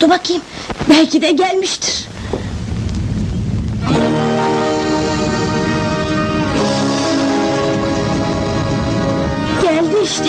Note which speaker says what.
Speaker 1: Dur bakayım. Belki de gelmiştir. Geldi işte.